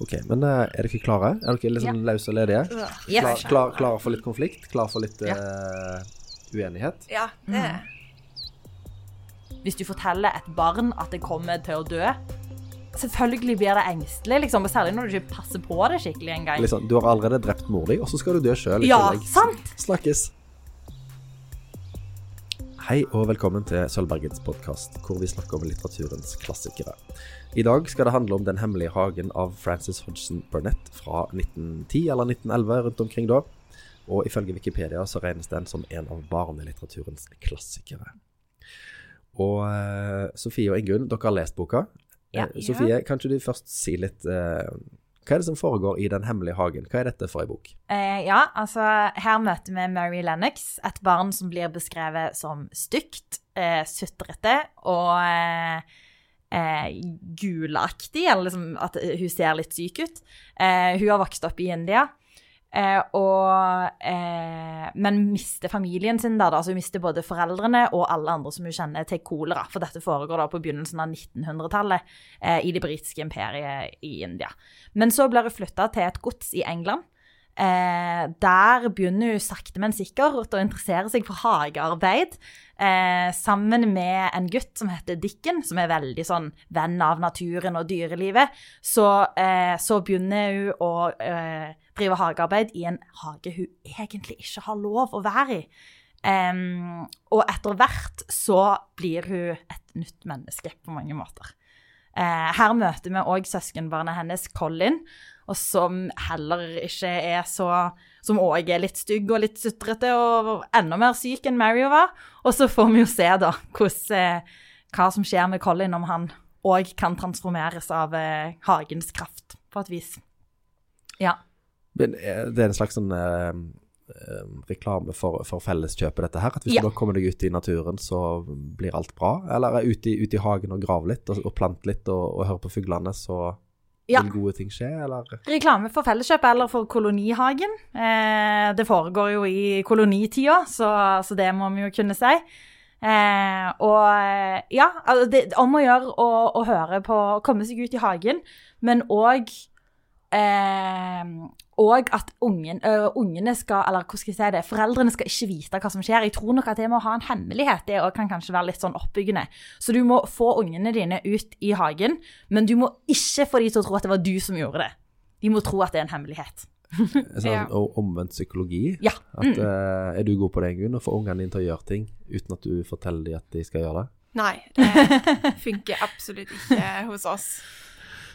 Ok, men eh, er dere klare? Er dere litt sånn løse og ledige? Yes. Klar, klar, klar for litt konflikt? Klar for litt Ja. uh, uenighet? Ja, det er. Hvis du forteller et barn at det kommer til å dø Selvfølgelig blir det engstelig, liksom, og særlig når du ikke passer på det skikkelig engang. Liksom, du har allerede drept mor di, og så skal du dø sjøl i Ja, tillegg. sant? Snakkes. Hei og velkommen til Sølvbergets podkast, hvor vi snakker om litteraturens klassikere. I dag skal det handle om Den hemmelige hagen av Francis Hodgson Burnett fra 1910 eller 1911, rundt omkring da. Og ifølge Wikipedia så regnes den som en av barnelitteraturens klassikere. Og eh, Sofie og Ingunn, dere har lest boka. Ja. Eh, Sofie, kan ikke du først si litt eh, Hva er det som foregår i Den hemmelige hagen? Hva er dette for ei bok? Eh, ja, altså her møter vi Mary Lennox, et barn som blir beskrevet som stygt, eh, sutrete og eh, eh, gulaktig, eller liksom at hun ser litt syk ut. Eh, hun har vokst opp i India. Eh, og, eh, men mister familien sin der. Da. Altså, hun mister både foreldrene og alle andre som hun kjenner, til kolera. For dette foregår da på begynnelsen av 1900-tallet eh, i det britiske imperiet i India. Men så blir hun flytta til et gods i England. Eh, der begynner hun sakte, men sikkert å interessere seg for hagearbeid. Eh, sammen med en gutt som heter Dikken, som er veldig sånn venn av naturen og dyrelivet. Så, eh, så begynner hun å eh, drive hagearbeid i en hage hun egentlig ikke har lov å være i. Og etter hvert så blir hun et nytt menneske på mange måter. Eh, her møter vi òg søskenbarnet hennes, Colin, og som heller ikke er så Som òg er litt stygg og litt sutrete og enda mer syk enn Mary var. Og så får vi jo se da hvordan, eh, hva som skjer med Colin, om han òg kan transformeres av eh, hagens kraft, på et vis. Ja. Men er det er en slags sånn eh, eh, reklame for, for felleskjøpet, dette her? At hvis Ja. du da kommer deg ut i naturen, så blir alt bra? Eller er ute i, ut i hagen og grave litt, og, og plante litt, og, og høre på fuglene, så Ja. vil gode ting skje, eller? Reklame for Felleskjøpet eller for Kolonihagen. Eh, det foregår jo i kolonitida, så, så det må vi jo kunne si. Eh, og ja, altså det om å gjøre å, å høre på å Komme seg ut i hagen, men òg eh, og at ungen, ø, ungene skal Eller hvordan skal jeg si det? Foreldrene skal ikke vite hva som skjer. Jeg tror nok at det med å ha en hemmelighet det kan kanskje være litt sånn oppbyggende. Så du må få ungene dine ut i hagen, men du må ikke få de til å tro at det var du som gjorde det. De må tro at det er en hemmelighet. Sånn Ja. omvendt psykologi? Ja. At, Mm. eh, er du god på det, Gunn, Å få ungene dine til å gjøre ting uten at du forteller dem at de skal gjøre det? Nei, det funker absolutt ikke hos oss.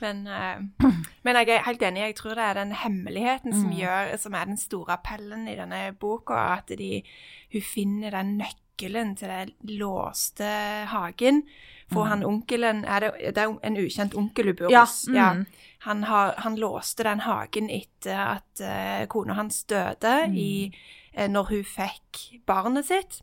Men, uh, men jeg er helt enig. Jeg tror det er den hemmeligheten som, gjør, som er den store appellen i denne boka. At de, hun finner den nøkkelen til den låste hagen. For han onkelen er det, det er en ukjent onkel hun bor hos. Ja. mm. Han, har, han låste den hagen etter at uh, kona hans døde i, uh, når hun fikk barnet sitt.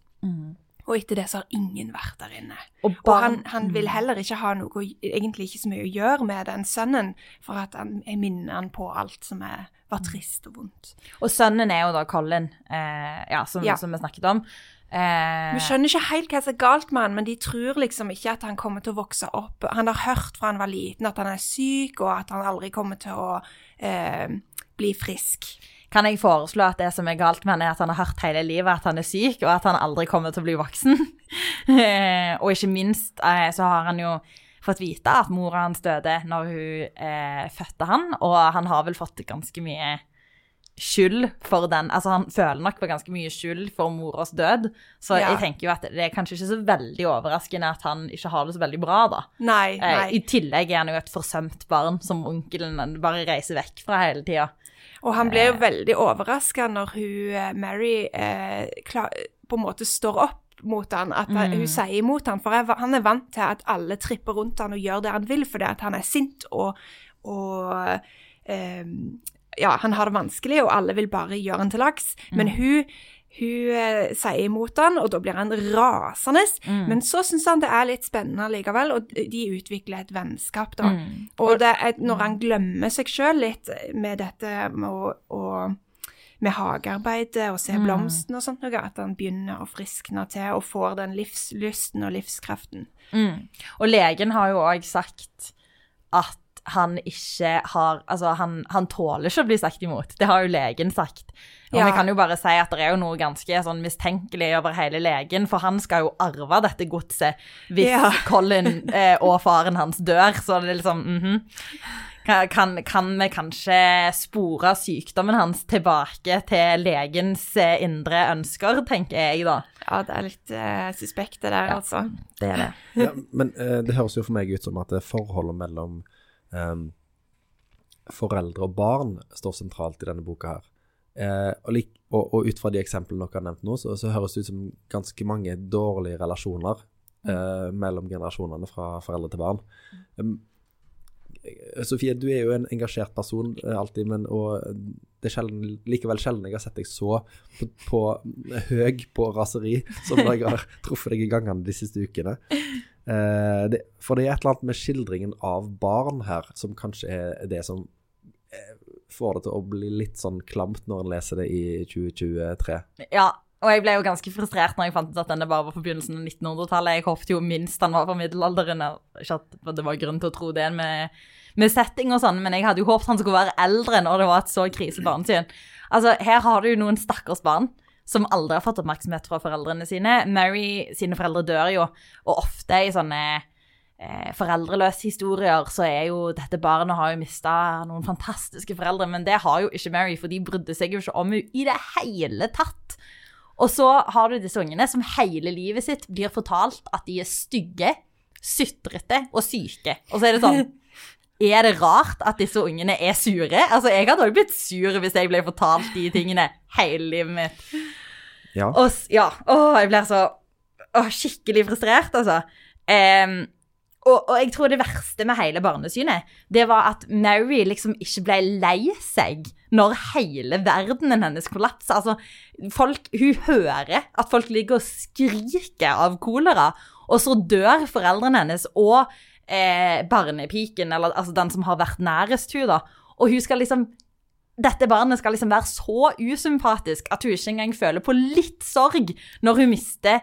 Og etter det så har ingen vært der inne. Og Og han, han vil heller ikke ha noe, egentlig ikke så mye å gjøre med den sønnen, for at han jeg minner han på alt som er, var trist og vondt. Og sønnen er jo da Colin, eh, ja, som, Ja. som vi snakket om. Eh, Vi skjønner ikke helt hva som er galt med han, men de tror liksom ikke at han kommer til å vokse opp. Han har hørt fra han var liten at han er syk, og at han aldri kommer til å eh, bli frisk. Kan jeg foreslå at det som er galt med han, er at han har hørt hele livet at han er syk, og at han aldri kommer til å bli voksen. Eh, og ikke minst eh, så har han jo fått vite at mora hans døde når hun eh, fødte han, og han har vel fått ganske mye skyld for den Altså, han føler nok på ganske mye skyld for moras død, så Ja. jeg tenker jo at det er kanskje ikke så veldig overraskende at han ikke har det så veldig bra, da. Nei, Eh, nei. I tillegg er han jo et forsømt barn som onkelen bare reiser vekk fra hele tida. Og han ble jo veldig overraska når hun, eh, Mary, eh, klar, på en måte står opp mot han, at Mm. hun sier imot han, for jeg, han er vant til at alle tripper rundt han og gjør det han vil, fordi at han er sint og, og eh, ja, han har det vanskelig, og alle vil bare gjøre han til lags. Men hun, hun eh, sier imot han, og da blir han rasende. Men så syns han det er litt spennende likevel, og de utvikler et vennskap, da. Og det er, når han glemmer seg sjøl litt med dette med å, å med hagearbeidet og se blomsten og sånt noe, at han begynner å friskne til og får den livslysten og livskraften. Mm. Og legen har jo òg sagt at han ikke har Altså, han, han tåler ikke å bli sagt imot. Det har jo legen sagt. Og Ja. vi kan jo bare si at det er jo noe ganske sånn mistenkelig over hele legen, for han skal jo arve dette godset hvis Ja. Colin eh, og faren hans dør, så det er liksom mm Kan, kan, kan vi kanskje spore sykdommen hans tilbake til legens eh, indre ønsker, tenker jeg da. Ja, det er litt eh, suspekt, det der, Ja. altså. Det er det. Ja, men eh, det høres jo for meg ut som at det forholdet mellom em, foreldre og barn står sentralt i denne boka her. Eh, og, lik, og, og ut fra de eksemplene dere har nevnt nå, så, så høres det ut som ganske mange dårlige relasjoner eh, mellom generasjonene fra foreldre til barn. Eh, Sofie, du er jo en engasjert person eh, alltid, men det er sjelden, likevel sjelden jeg har sett deg så på, på høy på raseri som når jeg har truffet deg i gangene de siste ukene. Eh, det, for det er et eller annet med skildringen av barn her som kanskje er det som eh, får det til å bli litt sånn klamt når en leser det i 2023. Ja, og jeg ble jo ganske frustrert når jeg fant ut at denne bare var på begynnelsen av 1900-tallet. Jeg håpet jo minst han var fra middelalderen. Ikke at det var grunn til å tro det med, med setting og sånn, men jeg hadde jo håpet han skulle være eldre når det var et så krise barnesyn. Altså, her har du jo noen stakkars barn som aldri har fått oppmerksomhet fra foreldrene sine. Mary sine foreldre dør jo, og ofte i sånne eh, foreldreløse historier så er jo dette barnet har jo mista noen fantastiske foreldre, men det har jo ikke Mary, for de brydde seg jo ikke om henne i det hele tatt. Og så har du disse ungene som hele livet sitt blir fortalt at de er stygge, sutrete og syke. Og så er det sånn Er det rart at disse ungene er sure? Altså, Jeg hadde også blitt sur hvis jeg ble fortalt de tingene hele livet mitt. Ja. Og ja, åh, jeg blir så åh, skikkelig frustrert, altså. Um, og, og jeg tror det verste med hele barnesynet, det var at Mary liksom ikke ble lei seg når hele verdenen hennes kollapsa. Altså, folk, hun hører at folk ligger og skriker av kolera, og så dør foreldrene hennes og eh, barnepiken, eller altså den som har vært nærest hun da. Og hun skal liksom dette barnet skal liksom være så usympatisk at hun ikke engang føler på litt sorg når hun mister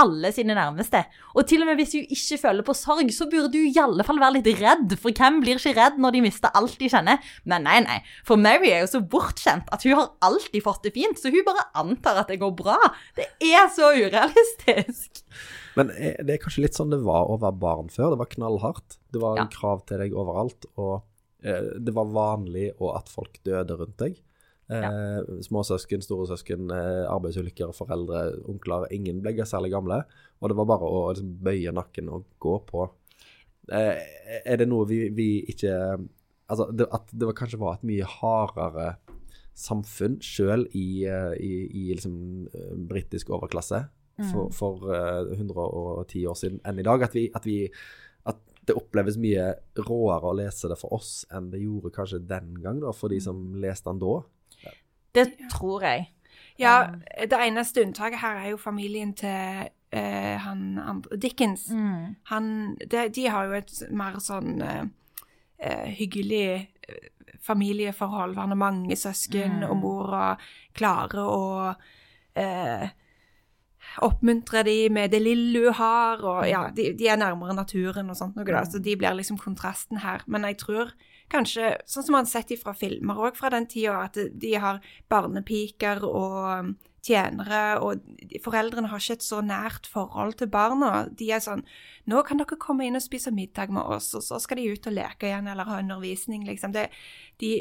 alle sine nærmeste. Og til og med hvis hun ikke føler på sorg, så burde hun i alle fall være litt redd. For hvem blir ikke redd når de mister alt de kjenner? Men nei, nei. For Mary er jo så bortskjemt at hun har alltid fått det fint, så hun bare antar at det går bra. Det er så urealistisk. Men det er kanskje litt sånn det var å være barn før. Det var knallhardt. Det var Ja. krav til deg overalt, og det var vanlig og at folk døde rundt deg. Eh, Småsøsken, storesøsken, eh, arbeidsulykker, foreldre, onkler. Ingen ble særlig gamle. Og det var bare å liksom, bøye nakken og gå på. Eh, er det noe vi, vi ikke Altså, det, at det var, kanskje var et mye hardere samfunn sjøl i, eh, i, i liksom eh, britisk overklasse for, for eh, 110 år siden enn i dag. At, vi, at, vi, det oppleves mye råere å lese det for oss enn det gjorde kanskje den gang, da, for de som leste den da. Det tror jeg. Ja, det eneste unntaket her er jo familien til uh, han andre Dickens. Mm. Han, de, de har jo et mer sånn eh, eh, hyggelig familieforhold. Han har mange søsken, Mm. og mora klarer å eh, oppmuntre de med det lille hun har, og ja, de, de er nærmere naturen og sånt noe da, så de blir liksom kontrasten her. Men jeg tror kanskje, sånn som man har sett fra filmer òg fra den tida, at de har barnepiker og um, tjenere, og foreldrene har ikke et så nært forhold til barna. De er sånn Nå kan dere komme inn og spise middag med oss, og så skal de ut og leke igjen eller ha undervisning, liksom. Det, de,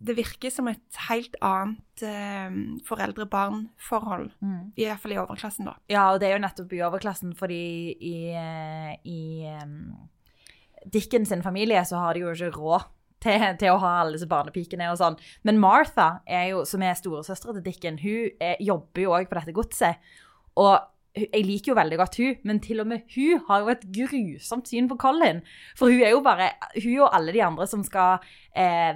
det virker som et helt annet eh, foreldre-barn-forhold. Mm. I hvert fall i overklassen, da. Ja, og det er jo nettopp i overklassen, fordi i, eh, i um, Dickens sin familie så har de jo ikke råd til, til å ha alle disse barnepikene og sånn. Men Martha, er jo, som er storesøstera til Dickens, hun er, jobber jo òg på dette godset. Og jeg liker jo veldig godt hun, men til og med hun har jo et grusomt syn på Colin. For hun er jo bare Hun og alle de andre som skal eh,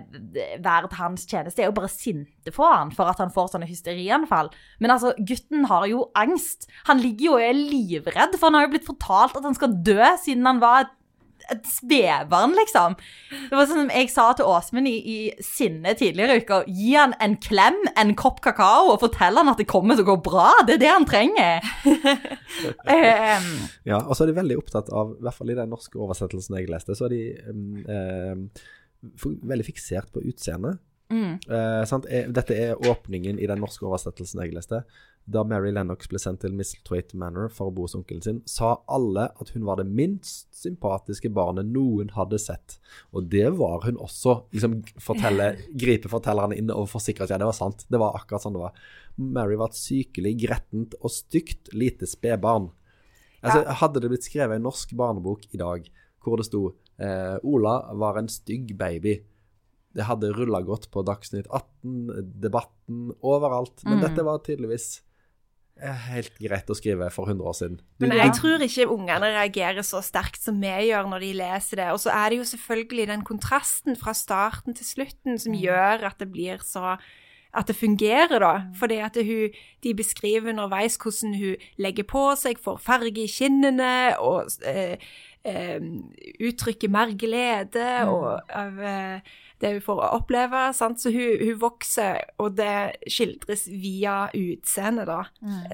være til hans tjeneste, er jo bare sinte på han for at han får sånne hysterianfall. Men altså, gutten har jo angst. Han ligger jo og er livredd, for han har jo blitt fortalt at han skal dø siden han var spedbarn, liksom. Det var sånn som jeg sa til Åsmund i, i sinne tidligere i uka. Gi han en klem, en kopp kakao, og fortell han at det kommer til å gå bra. Det er det han trenger. um, Ja, og så er de veldig opptatt av, i hvert fall i den norske oversettelsen jeg leste, så er de um, um, veldig fiksert på utseendet. mm, Uh. Dette er åpningen i den norske oversettelsen jeg leste. Da Mary Lennox ble sendt til Mistletoe Manor for å bo hos onkelen sin, sa alle at hun var det minst sympatiske barnet noen hadde sett. Og det var hun også. Liksom fortelle, gripe fortellerne inn og forsikre seg. Ja, det var sant. Det var akkurat sånn det var. Mary var et sykelig, grettent og stygt lite spedbarn. Altså, Hadde det blitt skrevet en norsk barnebok i dag hvor det sto eh, Ola var en stygg baby, det hadde rulla godt på Dagsnytt 18, Debatten, overalt. Men dette var tydeligvis helt greit å skrive for 100 år siden. Du, Men jeg tror ikke ungene reagerer så sterkt som vi gjør når de leser det. Og så er det jo selvfølgelig den kontrasten fra starten til slutten som gjør at det blir så at det fungerer, da. Fordi at hun, de beskriver underveis hvordan hun legger på seg, får farge i kinnene og eh, eh, uttrykker mer glede og av eh, det hun får oppleve. Sant? Så hun, hun vokser, og det skildres via utseendet, da.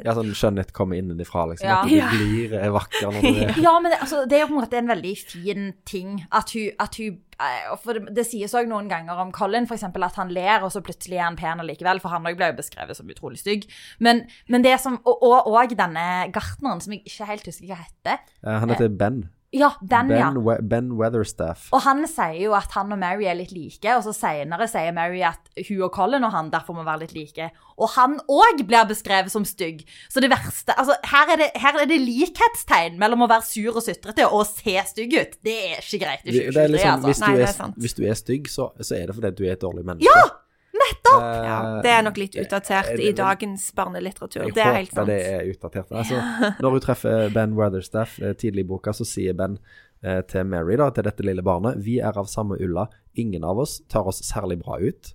ja, sånn skjønnhet kommer innenfra, liksom. Ja. At du blir eh, vakker når du er Ja, men det, altså, det er jo på en måte en veldig fin ting at hun, at hun eh, For det, det sies òg noen ganger om Colin, for eksempel, at han ler, og så plutselig er han pen likevel, for han òg ble jo beskrevet som utrolig stygg. Men, men det som Og og, og denne gartneren, som jeg ikke helt husker hva heter. Ja, Han heter Ben. Ja, den, ja. Ben, We ben Weatherstaff. Og han sier jo at han og Mary er litt like, og så senere sier Mary at hun og Colin og han derfor må være litt like. Og han òg blir beskrevet som stygg. Så det verste Altså, her er det, her er det likhetstegn mellom å være sur og sutrete og se stygg ut. Det er ikke greit Det er 2023, liksom, altså. hvis, Nei, du det er, er hvis du er stygg, så, så er det fordi du er et dårlig menneske. Ja! Nettopp! Eh, Ja, det er nok litt utdatert det- i dagens barnelitteratur. Jeg Det er helt sant. det er utdatert. Altså, når hun treffer Ben Weatherstaff eh, tidlig i boka, så sier Ben eh, til Mary, da, til dette lille barnet, vi er av samme ulla, ingen av oss tar oss særlig bra ut,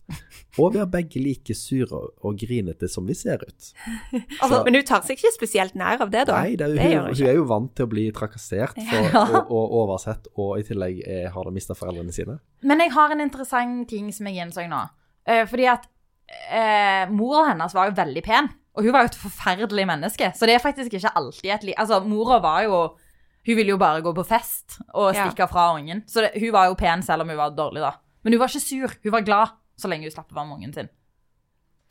og vi er begge like sure og grinete som vi ser ut. Altså, men hun tar seg ikke spesielt nær av det, da. Nei, det hun, det hun, hun er jo vant til å bli trakassert for, og, og oversett, og i tillegg er, har de mista foreldrene sine. Men jeg har en interessant ting som jeg gjenså nå. Eh, fordi at eh, mora hennes var jo veldig pen, og hun var jo et forferdelig menneske. Så det er faktisk ikke alltid et liv Altså, mora var jo Hun ville jo bare gå på fest og Ja. stikke fra ungen. Så det, hun var jo pen selv om hun var dårlig, da. Men hun var ikke sur. Hun var glad så lenge hun slapp å være med ungen sin.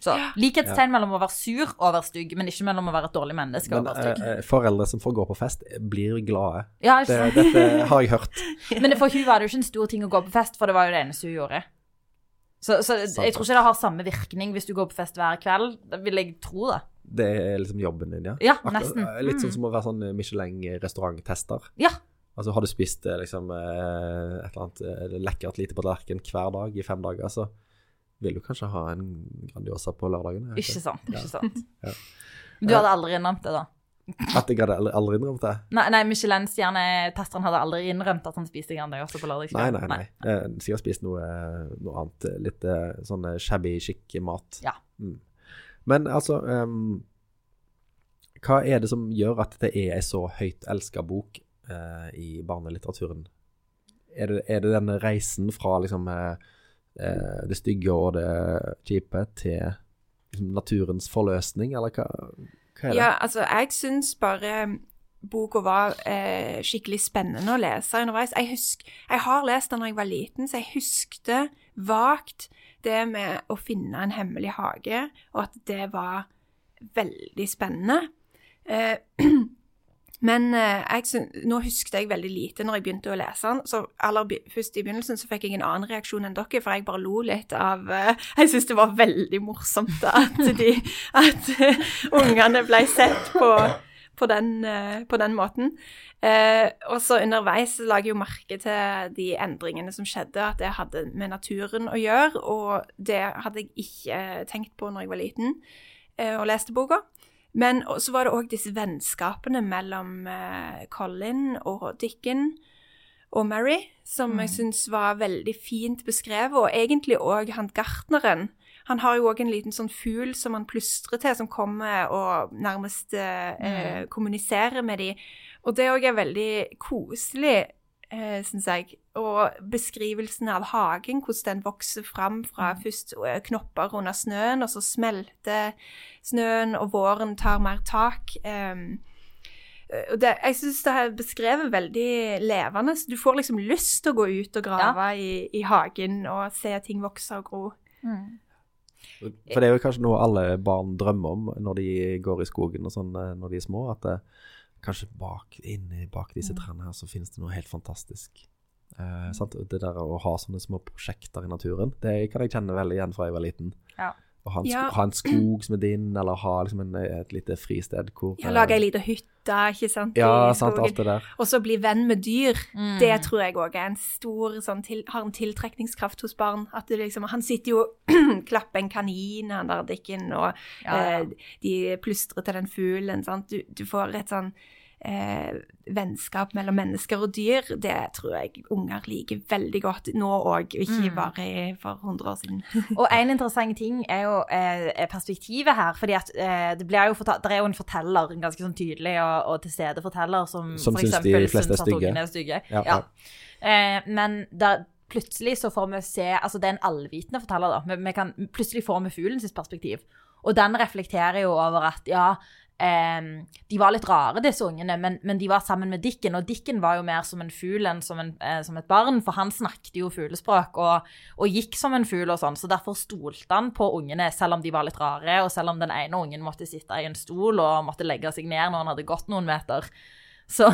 Så likhetstegn mellom å være sur og å være stygg, men ikke mellom å være et dårlig menneske og å være stygg. eh, eh, foreldre som får gå på fest, blir glade. Ja, Det, dette har jeg hørt. Men for hun var det jo ikke en stor ting å gå på fest, for det var jo det eneste hun gjorde. Så, så jeg tror ikke det har samme virkning hvis du går på fest hver kveld. Det vil jeg tro, da. Det er liksom jobben din, ja. Ja, Akkurat- nesten. eh, Litt sånn Mm. som å være sånn Michelin-restauranttester. Ja. Altså, har du spist eh, liksom eh, et eller annet eh, lekkert lite på tallerken hver dag i fem dager, så vil du kanskje ha en Grandiosa på lørdagen. Ikke sant. ikke sant. Ja. Du hadde aldri innrømt det, da? At jeg hadde aldri, innrømt det. Nei, nei Michelin-stjernetesteren hadde aldri innrømt at han spiste Grandiosa på Nei, nei, nei, nei. Eh, Sikkert spist noe, noe annet. eh, Litt eh, sånn eh, shabby chic mat. Ja. Mm. Men altså um, Hva er det som gjør at det er ei så høyt elska bok uh, i barnelitteraturen? Er det, er det denne reisen fra liksom eh, det stygge og det kjipe til liksom, naturens forløsning, eller hva? Ja, altså, jeg syns bare boka var eh, skikkelig spennende å lese underveis. Jeg, husk, jeg har lest den da jeg var liten, så jeg huskte vagt det med å finne en hemmelig hage, og at det var veldig spennende. Eh, men eh, jeg nå husket jeg veldig lite når jeg begynte å lese den. Så aller først i begynnelsen så fikk jeg en annen reaksjon enn dere, for jeg bare lo litt av eh, Jeg syntes det var veldig morsomt at, de, at eh, ungene ble sett på, på, den, på den måten. Og så underveis la jeg jo merke til de endringene som skjedde, at det hadde med naturen å gjøre, og det hadde jeg ikke tenkt på når jeg var liten og leste boka. Men så var det òg disse vennskapene mellom uh, Colin og Dicken og Mary, som jeg syns var veldig fint beskrevet, og egentlig òg han gartneren. Han har jo òg en liten sånn fugl som han plystrer til, som kommer og nærmest uh, mm. kommuniserer med de. Og det òg er veldig koselig uh, syns jeg. Og beskrivelsen av hagen, hvordan den vokser fram fra først eh, knopper under snøen, og så smelter snøen, og våren tar mer tak. Um, og det, jeg syns det er beskrevet veldig levende. så Du får liksom lyst til å gå ut og grave i, i hagen og se ting vokse og gro. For det er jo kanskje noe alle barn drømmer om når de går i skogen og sånn eh, når de er små, at det, kanskje bak, inni bak disse trærne her så finnes det noe helt fantastisk. Eh, sant? Det der å ha sånne små prosjekter i naturen, det kan jeg kjenne veldig igjen fra jeg var liten. Ja. Å ha en, sko Ja. ha en skog som er din, eller ha liksom en, et lite fristed hvor Ja, Lage ei lita hytte, ikke sant. Ja, sant, alt det der. Og så bli venn med dyr. Mm. Det tror jeg òg er en stor sånn til, Har en tiltrekningskraft hos barn. At det liksom Han sitter jo og klapper en kanin, han der dikken, og Ja, ja. eh, de plystrer til den fuglen. Sant? Du, du får et sånn eh, vennskap mellom mennesker og dyr. Det tror jeg unger liker veldig godt nå òg, og ikke Mm. bare for 100 år siden. Og en interessant ting er jo eh, perspektivet her. fordi at eh, det, blir jo fortalt, det er jo en forteller, en ganske sånn tydelig og, og til stede forteller, som, Som for syns de eksempel fleste syns at ungene er stygge. Ja, Ja, ja. Eh, men da, plutselig så får vi se Altså det er en allvitende forteller, da. Vi, vi kan, plutselig får vi fuglen sitt perspektiv. Og den reflekterer jo over at ja eh, de var litt rare, disse ungene, men, men de var sammen med Dikken. Og Dikken var jo mer som en fugl enn som, en, eh, som et barn, for han snakket jo fuglespråk og, og gikk som en fugl og sånn. Så derfor stolte han på ungene, selv om de var litt rare, og selv om den ene ungen måtte sitte i en stol og måtte legge seg ned når han hadde gått noen meter. Så,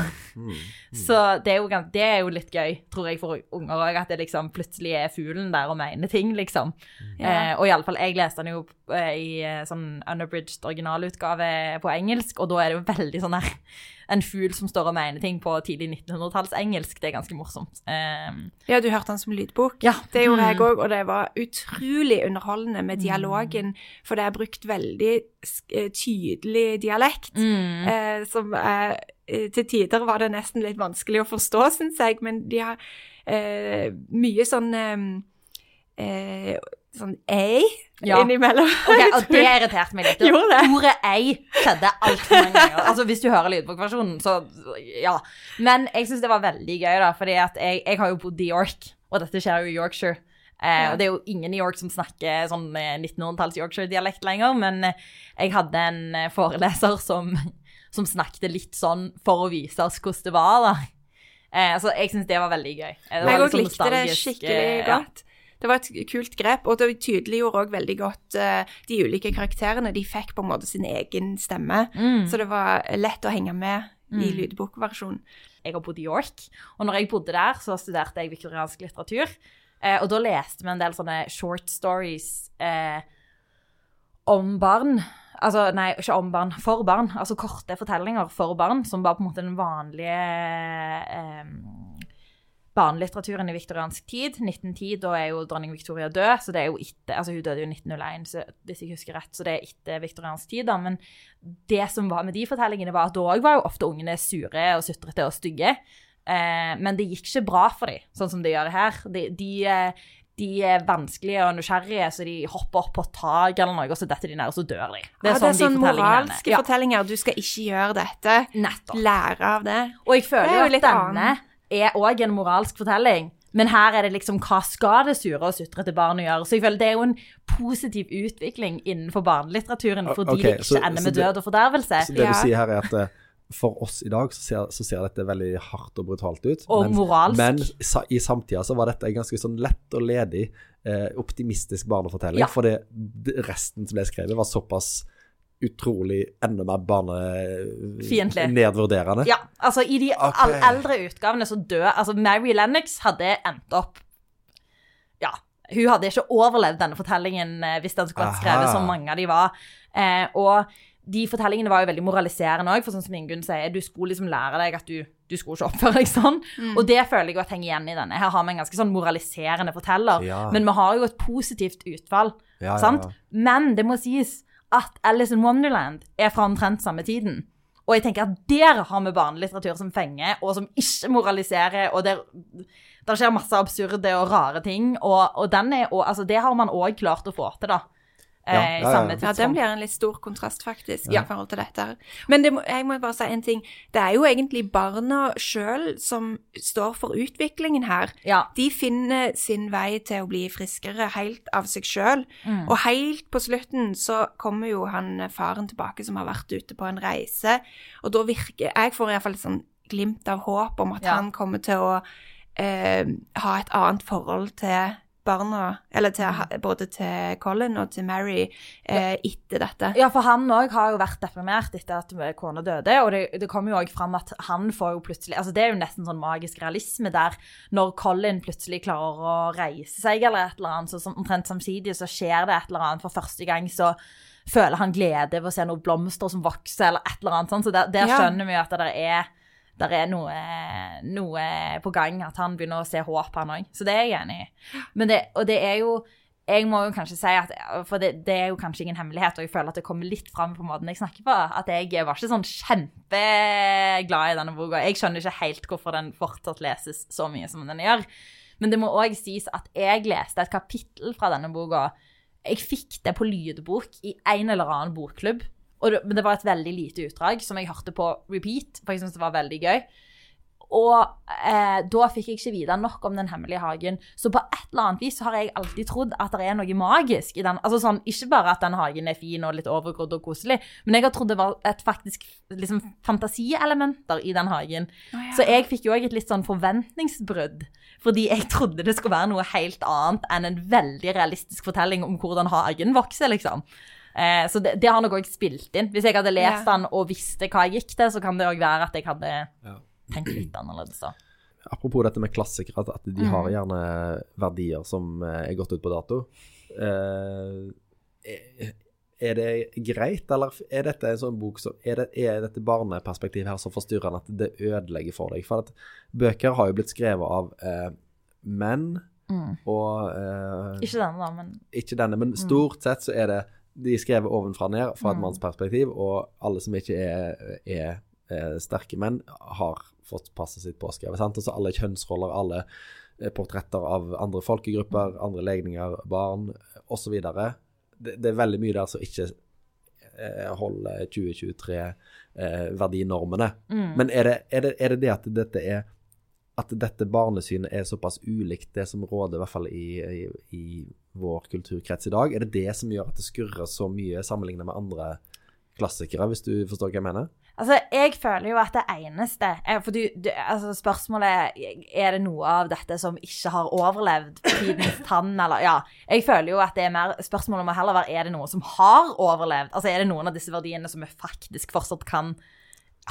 så det, er jo, det er jo litt gøy, tror jeg, for unger òg, at det liksom plutselig er fuglen der og mener ting, liksom. Ja. Eh, og iallfall, jeg leste den jo eh, i eh, sånn unabridged originalutgave på engelsk, og da er det jo veldig sånn her En fugl som står og mener ting på tidlig 1900-tallsengelsk. Det er ganske morsomt. Um, Ja, du hørte den som lydbok. ja. Det gjorde jeg Mm. òg, og det var utrolig underholdende med dialogen. For det er brukt veldig eh, tydelig dialekt. Mm. Eh, som eh, eh, til tider var det nesten litt vanskelig å forstå, syns jeg. Men de har eh, mye sånn eh, eh, Sånn ei Ja. innimellom. Ok, og det irriterte meg litt. Gjorde det? Ordet ei skjedde altfor mange ganger. Altså, hvis du hører lydbokversjonen, så ja. Men jeg syns det var veldig gøy, da, fordi at jeg, jeg har jo bodd i York, og dette skjer jo i Yorkshire. Eh, og Det er jo ingen i York som snakker sånn eh, 1900-talls Yorkshire-dialekt lenger, men eh, jeg hadde en eh, foreleser som, som snakket litt sånn for å vise oss hvordan det var, da. Eh, så jeg syns det var veldig gøy. Det var Jeg òg sånn likte det skikkelig godt. ja. Det var et kult grep, og det tydeliggjorde òg veldig godt uh, de ulike karakterene. De fikk på en måte sin egen stemme, Mm. så det var lett å henge med i Mm. lydbokversjonen. jeg har bodd i York, og når jeg bodde der, så studerte jeg viktoriansk litteratur. Eh, og da leste vi en del sånne short stories eh, om barn. Altså, nei, ikke om barn, for barn. Altså korte fortellinger for barn, som var på en måte den vanlige eh, barnelitteraturen i viktoriansk tid. 1910, da er jo dronning Victoria død, så det er jo etter Altså, hun døde jo i 1901, så, hvis jeg husker rett, så det er etter viktoriansk tid, da. Men det som var med de fortellingene, var at da òg var jo ofte ungene sure og sutrete og stygge. Eh, men det gikk ikke bra for dem, sånn som det gjør her. De, de, eh, de er vanskelige og nysgjerrige, så de hopper opp på et tak eller noe, og så detter de ned, og så dør de. Det er, ja, det er sånn de ender. moralske fortellinger. Du skal ikke gjøre dette. Nettopp. Lære av det. Og jeg føler er jo at denne er òg en moralsk fortelling. Men her er det liksom hva skal det sure og sutrete barnet gjøre? Så jeg føler det er jo en positiv utvikling innenfor barnelitteraturen, fordi okay, det ikke så- ender med det- død og fordervelse. Så det Ja. du sier her er at eh, for oss i dag så ser, så ser dette veldig hardt og brutalt ut. Og men, moralsk. Men sa, i samtida så var dette en ganske sånn lett og ledig, eh, optimistisk barnefortelling. Ja. For det, det- resten som ble skrevet, var såpass utrolig enda mer barnefiendtlig. barnenedvurderende. Ja, altså i de okay. eldre utgavene så dør Altså Mary Lennox hadde endt opp Ja. Hun hadde ikke overlevd denne fortellingen eh, hvis den skulle vært skrevet som mange av de var. Eh, og de fortellingene var jo veldig moraliserende òg, for sånn som Ingunn sier, du skulle liksom lære deg at du, du skulle ikke oppføre deg sånn. Og det føler jeg at henger igjen i denne. Her har vi en ganske sånn moraliserende forteller, Ja. men vi har jo et positivt utfall. Ja, ja, sant? ja. Men det må sies at Alice in Wonderland er fra omtrent samme tiden. Og jeg tenker at der har vi barnelitteratur som fenger, og som ikke moraliserer, og der, der skjer masse absurde og rare ting. Og, og er, og, altså, det har man òg klart å få til, da. Eh, Ja, i ja, ja. samme Ja, den blir en litt stor kontrast, faktisk, Ja. i forhold til dette. Men det må, jeg må bare si en ting. Det er jo egentlig barna sjøl som står for utviklingen her. Ja. De finner sin vei til å bli friskere helt av seg sjøl. Mm. Og helt på slutten så kommer jo han eh, faren tilbake som har vært ute på en reise. Og da virker Jeg får iallfall et sånn glimt av håp om at Ja. han kommer til å eh, ha et annet forhold til barna, eller til, Mm. både til Colin og til Mary eh, etter dette. Ja, for han òg har jo vært deprimert etter at kona døde. Og det, det kommer jo òg fram at han får jo plutselig Altså det er jo nesten sånn magisk realisme der når Colin plutselig klarer å reise seg eller et eller annet, så omtrent samtidig så skjer det et eller annet. For første gang så føler han glede ved å se noen blomster som vokser, eller et eller annet sånt. Så der, der Ja. skjønner vi jo at det er der er noe, noe på gang, at han begynner å se håp, han òg. Så det er jeg enig i. Men det, og det er jo jeg må jo kanskje si at For det, det er jo kanskje ingen hemmelighet, og jeg føler at det kommer litt fram på måten jeg snakker på, at jeg var ikke sånn kjempeglad i denne boka. Jeg skjønner ikke helt hvorfor den fortsatt leses så mye som den gjør. Men det må òg sies at jeg leste et kapittel fra denne boka. Jeg fikk det på lydbok i en eller annen bokklubb. Og men det var et veldig lite utdrag som jeg hørte på repeat, for jeg syntes det var veldig gøy. Og eh, da fikk jeg ikke vite nok om Den hemmelige hagen. Så på et eller annet vis så har jeg alltid trodd at det er noe magisk i den. Altså sånn, Ikke bare at den hagen er fin og litt overgrodd og koselig, men jeg har trodd det var et faktisk liksom, fantasielementer i den hagen. Oh, ja. Så jeg fikk jo òg et litt sånn forventningsbrudd. Fordi jeg trodde det skulle være noe helt annet enn en veldig realistisk fortelling om hvordan hagen vokser, liksom. Eh, så det, det har nok òg spilt inn. Hvis jeg hadde lest Ja. den og visste hva jeg gikk til, så kan det òg være at jeg hadde Ja. tenkt litt annerledes da. Apropos dette med klassikere, at, at de Mm. har gjerne verdier som eh, er gått ut på dato. Eh, er- er det greit, eller er dette en sånn bok som Er, det, er dette barneperspektivet her så forstyrrende at det ødelegger for deg? For at bøker har jo blitt skrevet av eh, menn, Mm. og eh, Ikke denne, da, men ikke denne, men stort sett så er det de er skrevet ovenfra og ned fra et Mm. mannsperspektiv, og alle som ikke er, er, er sterke menn, har fått passet sitt påskrevet. sant? Altså alle kjønnsroller, alle eh, portretter av andre folkegrupper, andre legninger, barn osv. Det, det er veldig mye der som ikke eh, holder 2023-verdinormene. mm. Men er det, er, det, er det det at dette er at dette barnesynet er såpass ulikt det som råder, i hvert fall i, i, i vår kulturkrets i dag? Er det det som gjør at det skurrer så mye sammenlignet med andre klassikere, hvis du forstår hva jeg mener? Altså, jeg føler jo at det eneste er- For du, du, altså spørsmålet er det noe av dette som ikke har overlevd tidens tann, eller Ja. Jeg føler jo at det er mer Spørsmålet må heller være er det noe som har overlevd. Altså, er det noen av disse verdiene som vi faktisk fortsatt kan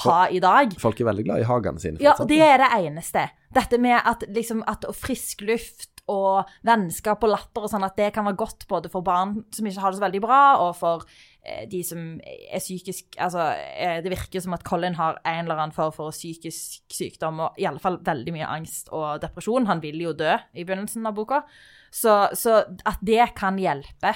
ha i dag? Folk er veldig glad i hagene sine. Ja, fortsatt. det er det eneste. Dette med at, liksom, at frisk luft og vennskap og latter og sånn, at det kan være godt både for barn som ikke har det så veldig bra, og for eh, de som er psykisk Altså, eh, det virker som at Colin har en eller annen form for psykisk sykdom, og i alle fall veldig mye angst og depresjon. Han vil jo dø i begynnelsen av boka. Så, så at det kan hjelpe,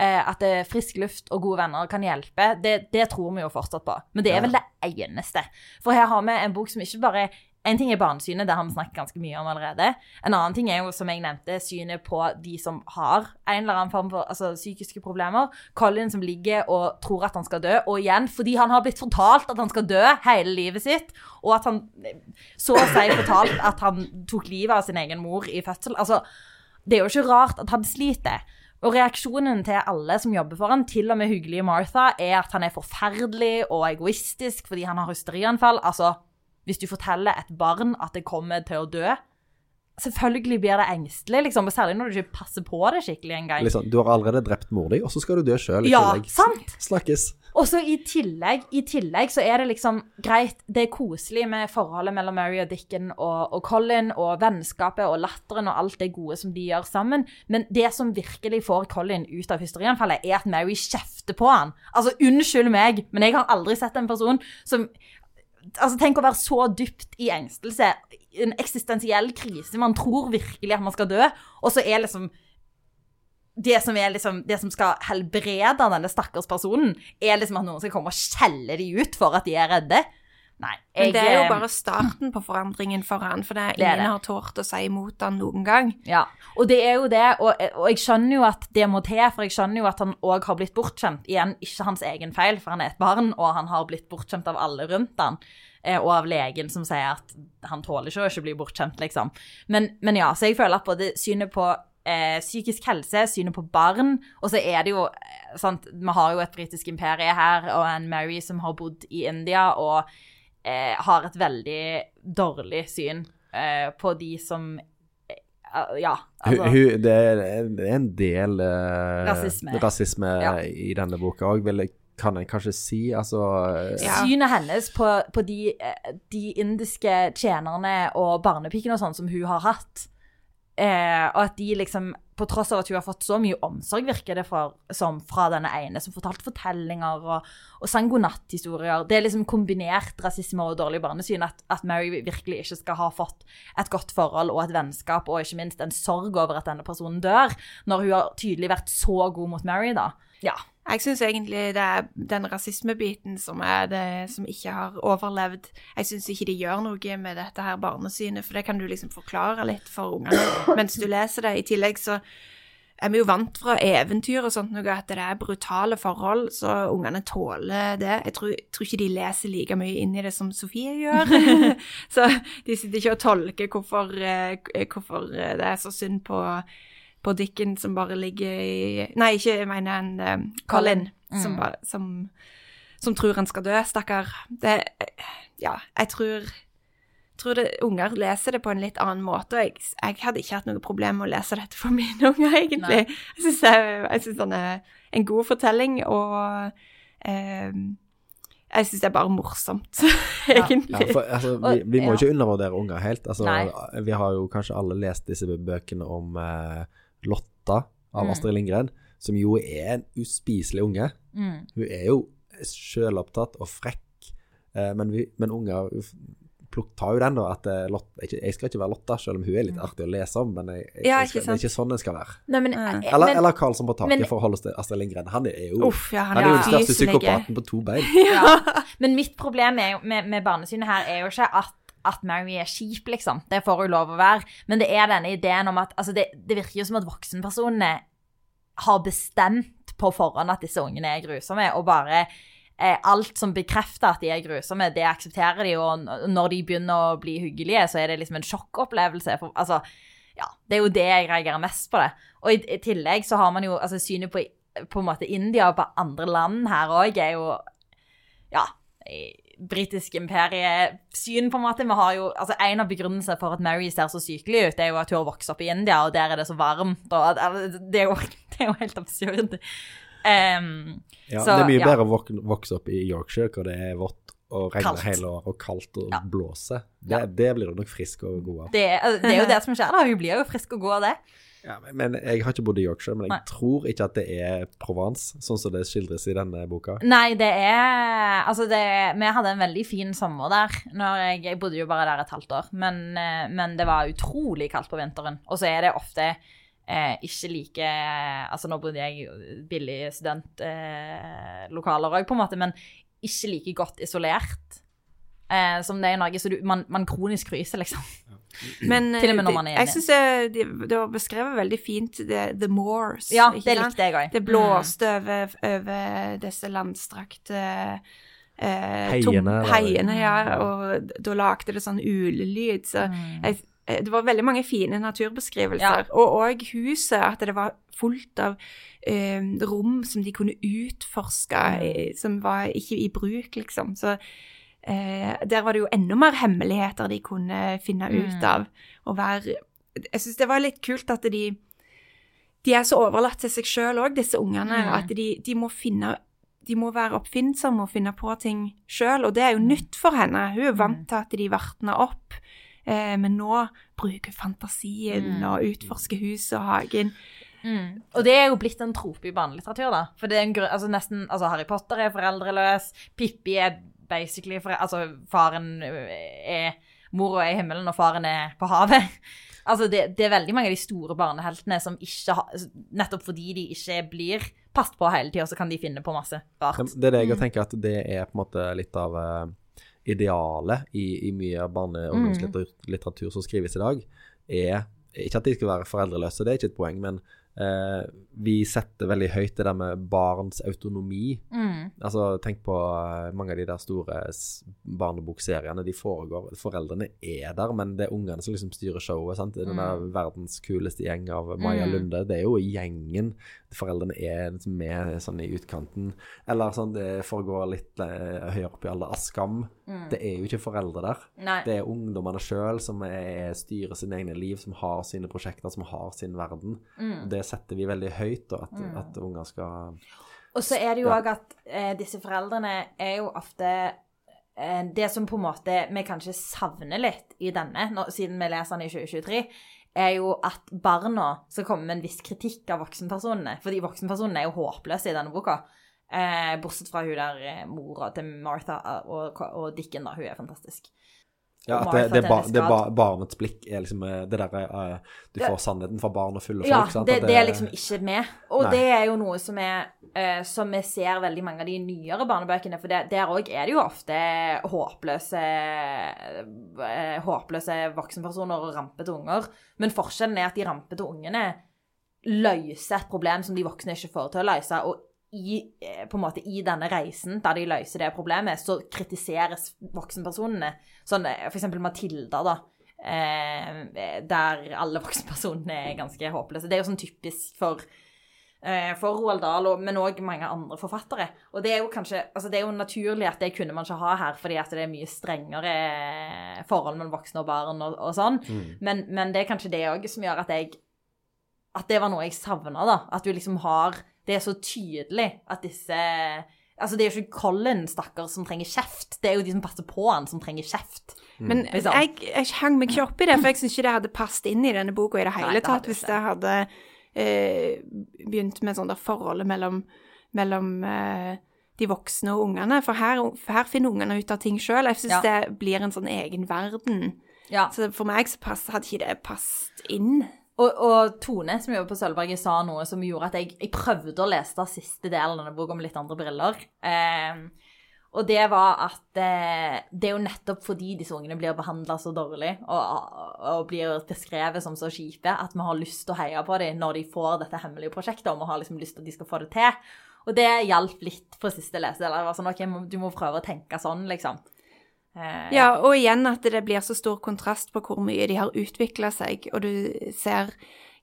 eh, at er frisk luft og gode venner kan hjelpe, det, det tror vi jo fortsatt på. Men det er vel det eneste. For her har vi en bok som ikke bare En ting er barnesynet, det har vi snakket ganske mye om allerede. En annen ting er jo, som jeg nevnte, synet på de som har en eller annen form for altså, psykiske problemer. Colin som ligger og tror at han skal dø, og igjen fordi han har blitt fortalt at han skal dø hele livet sitt, og at han så å si fortalt at han tok livet av sin egen mor i fødsel. Altså, det er jo ikke rart at han sliter. Og reaksjonen til alle som jobber for han, til og med hyggelige Martha, er at han er forferdelig og egoistisk fordi han har hysterianfall. Altså, hvis du forteller et barn at det kommer til å dø, selvfølgelig blir det engstelig, liksom, særlig når du ikke passer på det skikkelig engang. Liksom, du har allerede drept mor di, og så skal du dø sjøl i Ja, tillegg. sant? Snakkes. Og så i tillegg, i tillegg så er det liksom greit, det er koselig med forholdet mellom Mary og Dickon og, og Colin, og vennskapet og latteren og alt det gode som de gjør sammen, men det som virkelig får Colin ut av hysterianfallet, er at Mary kjefter på han. Altså, unnskyld meg, men jeg har aldri sett en person som Altså, tenk å være så dypt i engstelse, en eksistensiell krise, man tror virkelig at man skal dø, og så er liksom det som, liksom, det som skal helbrede denne stakkars personen, er liksom at noen skal komme og skjelle de ut for at de er redde. Nei. Men det er jo eh, bare starten på forandringen for han, for det Det ingen det. har tort å si imot han noen gang. Ja, og det er jo det, og, og jeg skjønner jo at det må til, for jeg skjønner jo at han òg har blitt bortskjemt. Igjen, ikke hans egen feil, for han er et barn, og han har blitt bortskjemt av alle rundt han. eh, Og av legen som sier at han tåler ikke å ikke bli bortskjemt, liksom. Men, men ja, så jeg føler at både synet på eh, psykisk helse, synet på barn, og så er det jo eh, sant, Vi har jo et britisk imperie her, og en Mary som har bodd i India, og eh, har et veldig dårlig syn eh, på de som eh, Ja. Altså, hun, det, er, det er en del eh, Rasisme. rasisme Ja. i denne boka òg, kan jeg kanskje si. Altså eh, Ja. Synet hennes på, på de, eh, de indiske tjenerne og barnepikene og sånn som hun har hatt, eh, og at de liksom På tross av at hun har fått så mye omsorg, virker det for, som fra denne ene, som fortalte fortellinger og, og sang godnatthistorier. Det er liksom kombinert rasisme og dårlig barnesyn at, at Mary virkelig ikke skal ha fått et godt forhold og et vennskap, og ikke minst en sorg over at denne personen dør, når hun har tydelig vært så god mot Mary, da. Ja. Jeg syns egentlig det er den rasismebiten som er det som ikke har overlevd. Jeg syns ikke de gjør noe med dette her barnesynet, for det kan du liksom forklare litt for ungene mens du leser det. I tillegg så er vi jo vant fra eventyr og sånt noe at det er brutale forhold, så ungene tåler det. Jeg tror, tror ikke de leser like mye inn i det som Sofie gjør. så de sitter ikke og tolker hvorfor, eh, hvorfor det er så synd på på Dicken som bare ligger i Nei, ikke jeg mener en um, Colin, som, Mm. bare, som, som tror han skal dø, stakkar. Det Ja, jeg tror tror det, unger leser det på en litt annen måte, og jeg, jeg hadde ikke hatt noe problem med å lese dette for mine unger, egentlig. Nei. Jeg syns den er en god fortelling, og um, jeg syns det er bare morsomt, egentlig. Ja, for, altså, vi, vi må Ja. ikke undervurdere unger helt. Altså, vi har jo kanskje alle lest disse bøkene om eh, Lotta av Mm. Astrid Lindgren, som jo er en uspiselig unge. Mm. Hun er jo sjølopptatt og frekk, eh, men, vi, men unger plukk, tar jo den, da. At eh, Lotta, jeg skal ikke være Lotta, selv om hun er litt artig å lese om, men jeg, jeg, Mm. Ja, jeg ikke skal, det er ikke sånn det skal være. Nei, men, Mm. eh, Eller, men, eller Karlsson på taket, men- for å holde oss til Astrid Lindgren. Han er jo, Uff, ja, han han er jo den største psykopaten på to bein. ja. men mitt problem er jo, med, med barnesynet her er jo ikke at, at Mary er kjip, liksom. Det får hun lov å være. Men det er denne ideen om at altså det, det virker jo som at voksenpersonene har bestemt på forhånd at disse ungene er grusomme, og bare eh, alt som bekrefter at de er grusomme, det aksepterer de, og når de begynner å bli hyggelige, så er det liksom en sjokkopplevelse. For, altså, ja, det er jo det jeg reagerer mest på det. Og i, i tillegg så har man jo altså synet på, på en måte India og på andre land her òg er jo ja, britisk imperiesyn, på en måte. Vi har jo, altså En av begrunnelsene for at Mary ser så sykelig ut, det er jo at hun har vokst opp i India, og der er det så varmt. og altså, Det er jo, det er jo helt absurd. Um, Ja, Så, det er mye ja. bedre å vok vokse opp i Yorkshire, hvor det er vått og regner hele året, og kaldt og Ja. blåser. Det, det blir du nok frisk og god av. det, altså, det er jo det som skjer, da. Hun blir jo frisk og god av det. Ja, men, jeg har ikke bodd i Yorkshire, men jeg Nei. tror ikke at det er Provence, sånn som det skildres i denne boka. Nei, det er Altså, det Vi hadde en veldig fin sommer der. Når jeg, jeg bodde jo bare der et halvt år. Men, eh, men det var utrolig kaldt på vinteren. Og så er det ofte eh, ikke like Altså, nå bodde jeg billig studentlokaler eh, òg, på en måte, men ikke like godt isolert eh, som det er i Norge. Så du, man, man kronisk fryser, liksom. Men Til og med når eh, man er jeg enig. syns det, det, var beskrevet veldig fint, det, The Moors. Ja, det likte jeg òg. Det blåste over, over disse landstrakte eh, Heiene, tom- heiene, ja, og da lagde det sånn ulelyd. Så Mm. jeg, eh, det var veldig mange fine naturbeskrivelser. Ja. Og òg huset, at det var fullt av eh, rom som de kunne utforske, Mm. som var ikke i bruk, liksom. Så eh, der var det jo enda mer hemmeligheter de kunne finne ut Mm. av. Og være Jeg syns det var litt kult at de de er så overlatt til seg sjøl òg, disse ungene, Mm. at de, de må finne de må være oppfinnsomme og finne på ting sjøl, og det er jo Mm. nytt for henne. Hun er vant til at de vartner opp, eh, men nå bruker fantasien Mm. og utforsker huset og hagen. Mm. Og det er jo blitt en trope i barnelitteratur, da. For det er en grunn, altså nesten, altså Harry Potter er foreldreløs, Pippi er basically For, Altså faren er Mora er i himmelen, og faren er på havet. Altså det, det er veldig mange av de store barneheltene som ikke har Nettopp fordi de ikke blir passet på hele tida, så kan de finne på masse rart. Det er det jeg tenker at det er på en måte litt av uh, idealet i, i mye av barne- og ungdomslitteratur som skrives i dag, er ikke at de skal være foreldreløse, det er ikke et poeng, men eh, vi setter veldig høyt det der med barns autonomi. Mm. Altså, Tenk på eh, mange av de der store barnebokseriene. De foregår Foreldrene er der, men det er ungene som liksom styrer showet. sant? Den der verdens kuleste gjeng av Maja Mm. Lunde, det er jo gjengen. Foreldrene er med sånn i utkanten. Eller sånn, det foregår litt eh, høyere opp i alder. Askam. Det er jo ikke foreldre der. Nei. Det er ungdommene sjøl som er, styrer sine egne liv, som har sine prosjekter, som har sin verden. Mm. Det setter vi veldig høyt, da, at, at unger skal Og så er det jo Ja. at eh, disse foreldrene er jo ofte eh, Det som på en måte vi kanskje savner litt i denne, nå, siden vi leser den i 2023, er jo at barna skal komme med en viss kritikk av voksenpersonene. Fordi voksenpersonene er jo håpløse i denne boka. Eh, bortsett fra hun der eh, mora til Martha eh, og, og Dicken, da. Hun er fantastisk. Ja, at det, det, ba, det ba, barnets blikk er liksom eh, det derre uh, Du får sannheten fra barn og fulle folk, Ja, sant? det, det er liksom ikke med. Og Nei. det er jo noe som, er, uh, som vi ser veldig mange av de nyere barnebøkene. For det, der òg er det jo ofte håpløse, uh, håpløse voksenpersoner og rampete unger. Men forskjellen er at de rampete ungene løser et problem som de voksne ikke får til å løse. Og i, eh, på en måte, i denne reisen der de løser det problemet, så kritiseres voksenpersonene. Sånn eh, for eksempel Matilda, da. Eh, der alle voksenpersonene er ganske håpløse. Det er jo sånn typisk for eh, for Roald Dahl, men òg mange andre forfattere. Og det er jo kanskje, altså det er jo naturlig at det kunne man ikke ha her, fordi at det er mye strengere forhold mellom voksne og barn og, og sånn. Men, men det er kanskje det òg som gjør at jeg At det var noe jeg savna, da. At du liksom har Det er så tydelig at disse Altså, det er jo ikke Colin, stakkar, som trenger kjeft. Det er jo de som passer på han, som trenger kjeft. Men Liksom. jeg, jeg hang meg ikke opp i det, for jeg syns ikke det hadde passet inn i denne boka i det hele Nei, det tatt, hvis det hadde eh, begynt med sånn der forholdet mellom, mellom eh, de voksne og ungene. For her, for her finner ungene ut av ting sjøl. Jeg syns Ja. det blir en sånn egen verden. Ja. Så for meg så pass, hadde ikke det passet inn. Og, og Tone, som jobber på Sølvberget, sa noe som gjorde at jeg, jeg prøvde å lese den siste delen av denne boka med litt andre briller. Eh, og det var at eh, det er jo nettopp fordi disse ungene blir behandla så dårlig og, og blir beskrevet som så kjipe, at vi har lyst til å heie på dem når de får dette hemmelige prosjektet, og vi har liksom lyst til at de skal få det til. Og det hjalp litt på siste lesedel. Jeg var sånn, ok, Du må prøve å tenke sånn, liksom. Eh, Ja, og igjen at det blir så stor kontrast på hvor mye de har utvikla seg, og du ser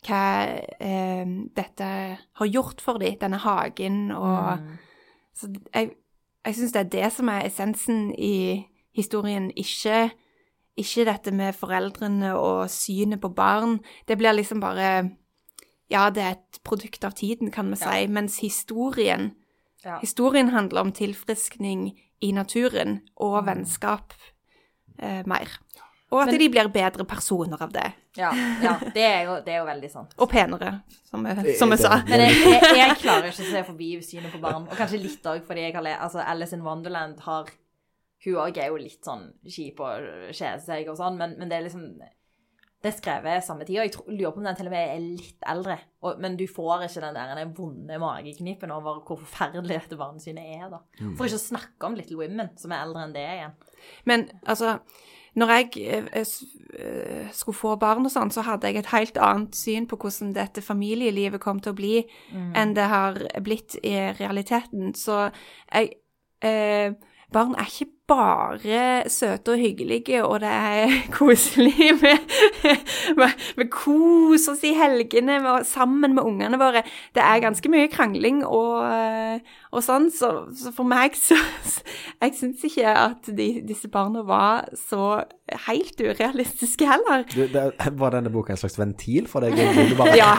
hva eh, dette har gjort for dem, denne hagen, og Så jeg, jeg syns det er det som er essensen i historien, ikke, ikke dette med foreldrene og synet på barn. Det blir liksom bare Ja, det er et produkt av tiden, kan vi si, mens historien Ja. Historien handler om tilfriskning i naturen og vennskap eh, mer. Og at Men- de blir bedre personer av det. Ja, ja det, er jo, det er jo veldig sant. Og penere, som jeg, som jeg sa. Men jeg, jeg, jeg klarer ikke å se forbi synet på barn. Og kanskje litt òg fordi jeg har le altså Alice in Wonderland har Hun òg er jo litt sånn kjip og kjeder seg og sånn, men, men det er liksom Det er skrevet samme tid, og jeg tror, lurer på om den til og med er litt eldre. Og, men du får ikke den der den vonde mageknipen over hvor forferdelig dette barnesynet er, da. For ikke å snakke om Little Women, som er eldre enn det igjen. Men altså, når jeg eh, eh, skulle få barn og sånn, så hadde jeg et helt annet syn på hvordan dette familielivet kom til å bli, enn det har blitt i realiteten. Så jeg eh, Barn er ikke bare søte og hyggelige, og det er koselig med, med, med kos oss i helgene med, sammen med ungene våre. Det er ganske mye krangling og, eh, og sånn, så, så for meg så Jeg syns ikke at de, disse barna var så helt urealistiske heller. Du, det, var denne boka en slags ventil for deg? bare Ja.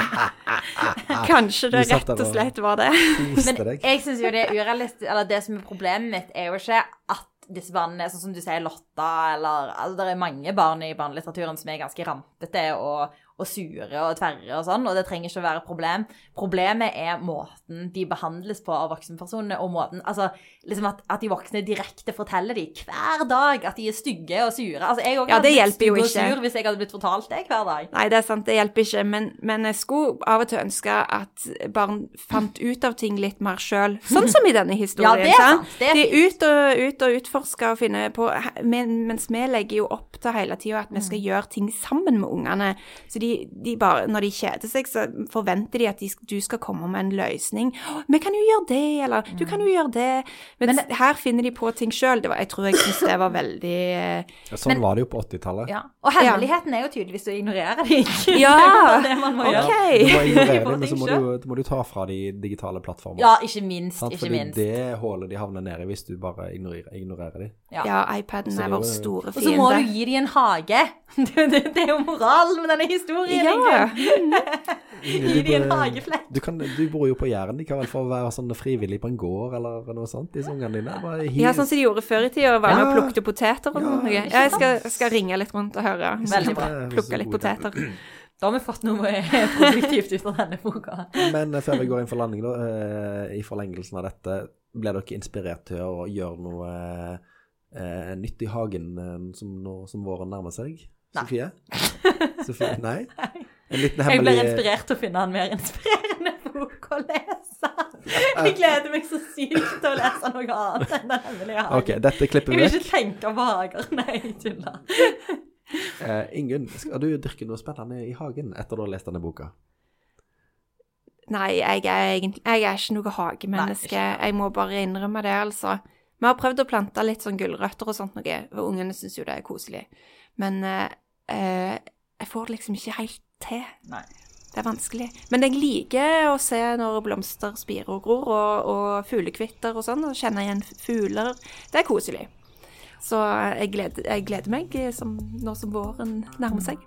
Kanskje det rett og- slett var det. Men jeg syns jo det er urealistisk Eller det som er problemet mitt, er jo ikke at disse barna er sånn som du sier, Lotta, eller altså, Det er mange barn i barnelitteraturen som er ganske rampete og, og sure og tverre og sånn, og det trenger ikke å være et problem. Problemet er måten de behandles på av voksenpersonene, og måten Altså liksom at, at de voksne direkte forteller dem hver dag at de er stygge og sure. Altså, jeg òg Ja, hadde det blitt hjelper jo stygg og ikke. sur hvis jeg hadde blitt fortalt det hver dag. Nei, det er sant, det hjelper ikke, men, men jeg skulle av og til ønske at barn fant ut av ting litt mer sjøl. Sånn som i denne historien. Ja, det er sant? det er De ut og, ut og utforsker og finner på men, Mens vi legger jo opp til hele tida at vi skal Mm. gjøre ting sammen med ungene. Så de, de bare, når de kjeder seg, så forventer de at de, du skal komme med en løsning. «Å, 'Vi kan jo gjøre det', eller 'du kan jo Mm. gjøre det'. Men, her finner de på ting sjøl. Jeg tror jeg syns det var veldig eh, Ja, Sånn var det jo på 80-tallet. Ja. Og hemmeligheten er jo tydeligvis å ignorere dem. Ja, det man må gjøre. ok. Du må ignorere dem, men så må du, må du ta fra de digitale plattformene. Ja, ikke minst. Sant? Ikke Fordi minst. det hålet de havner nede i hvis du bare ignorerer, ignorerer dem. Ja. Ja, iPaden er er vår store fiende. Og så må du gi dem en hage. Det, det, det er jo moralen med denne historien. Ja. din. Du dem en hageflekk. Du, kan, du bor jo på Jæren. De kan vel få være sånn frivillig på en gård eller noe sånt, disse ungene dine? Bare Ja, sånn som de gjorde før i tida, var med og plukke poteter og noe. Ja, jeg skal, skal ringe litt rundt og høre. Veldig bra. Plukke litt poteter. Da har vi fått noe eh, produktivt ut av denne boka. Men eh, før vi går inn for landing, da, eh, i forlengelsen av dette, ble dere inspirert til å gjøre noe eh, nytt i hagen eh, som, nå, som våren nærmer seg? Nei. Sofie? Sofie? Nei? En liten Jeg blir inspirert til å finne en mer inspirerende bok å lese. Jeg gleder meg så sykt til å lese noe annet enn Den hemmelige hagen. Okay, dette klipper Jeg vil ikke tenke på hager. Nei, jeg tuller. Uh, Ingunn, skal du dyrke noe spennende i hagen etter du har lest denne boka? Nei, jeg er egentlig jeg er ikke noe hagemenneske. Nei, ikke Jeg må bare innrømme det, altså. Vi har prøvd å plante litt sånn gulrøtter og sånt noe, og ungene syns jo det er koselig. Men eh, eh, jeg får det liksom ikke helt til. Nei. Det er vanskelig. Men jeg liker å se når blomster spirer og gror, og, og fuglekvitter og sånn, og kjenne igjen fugler. Det er koselig. Så jeg gleder, jeg gleder meg eh, som, nå som våren nærmer seg.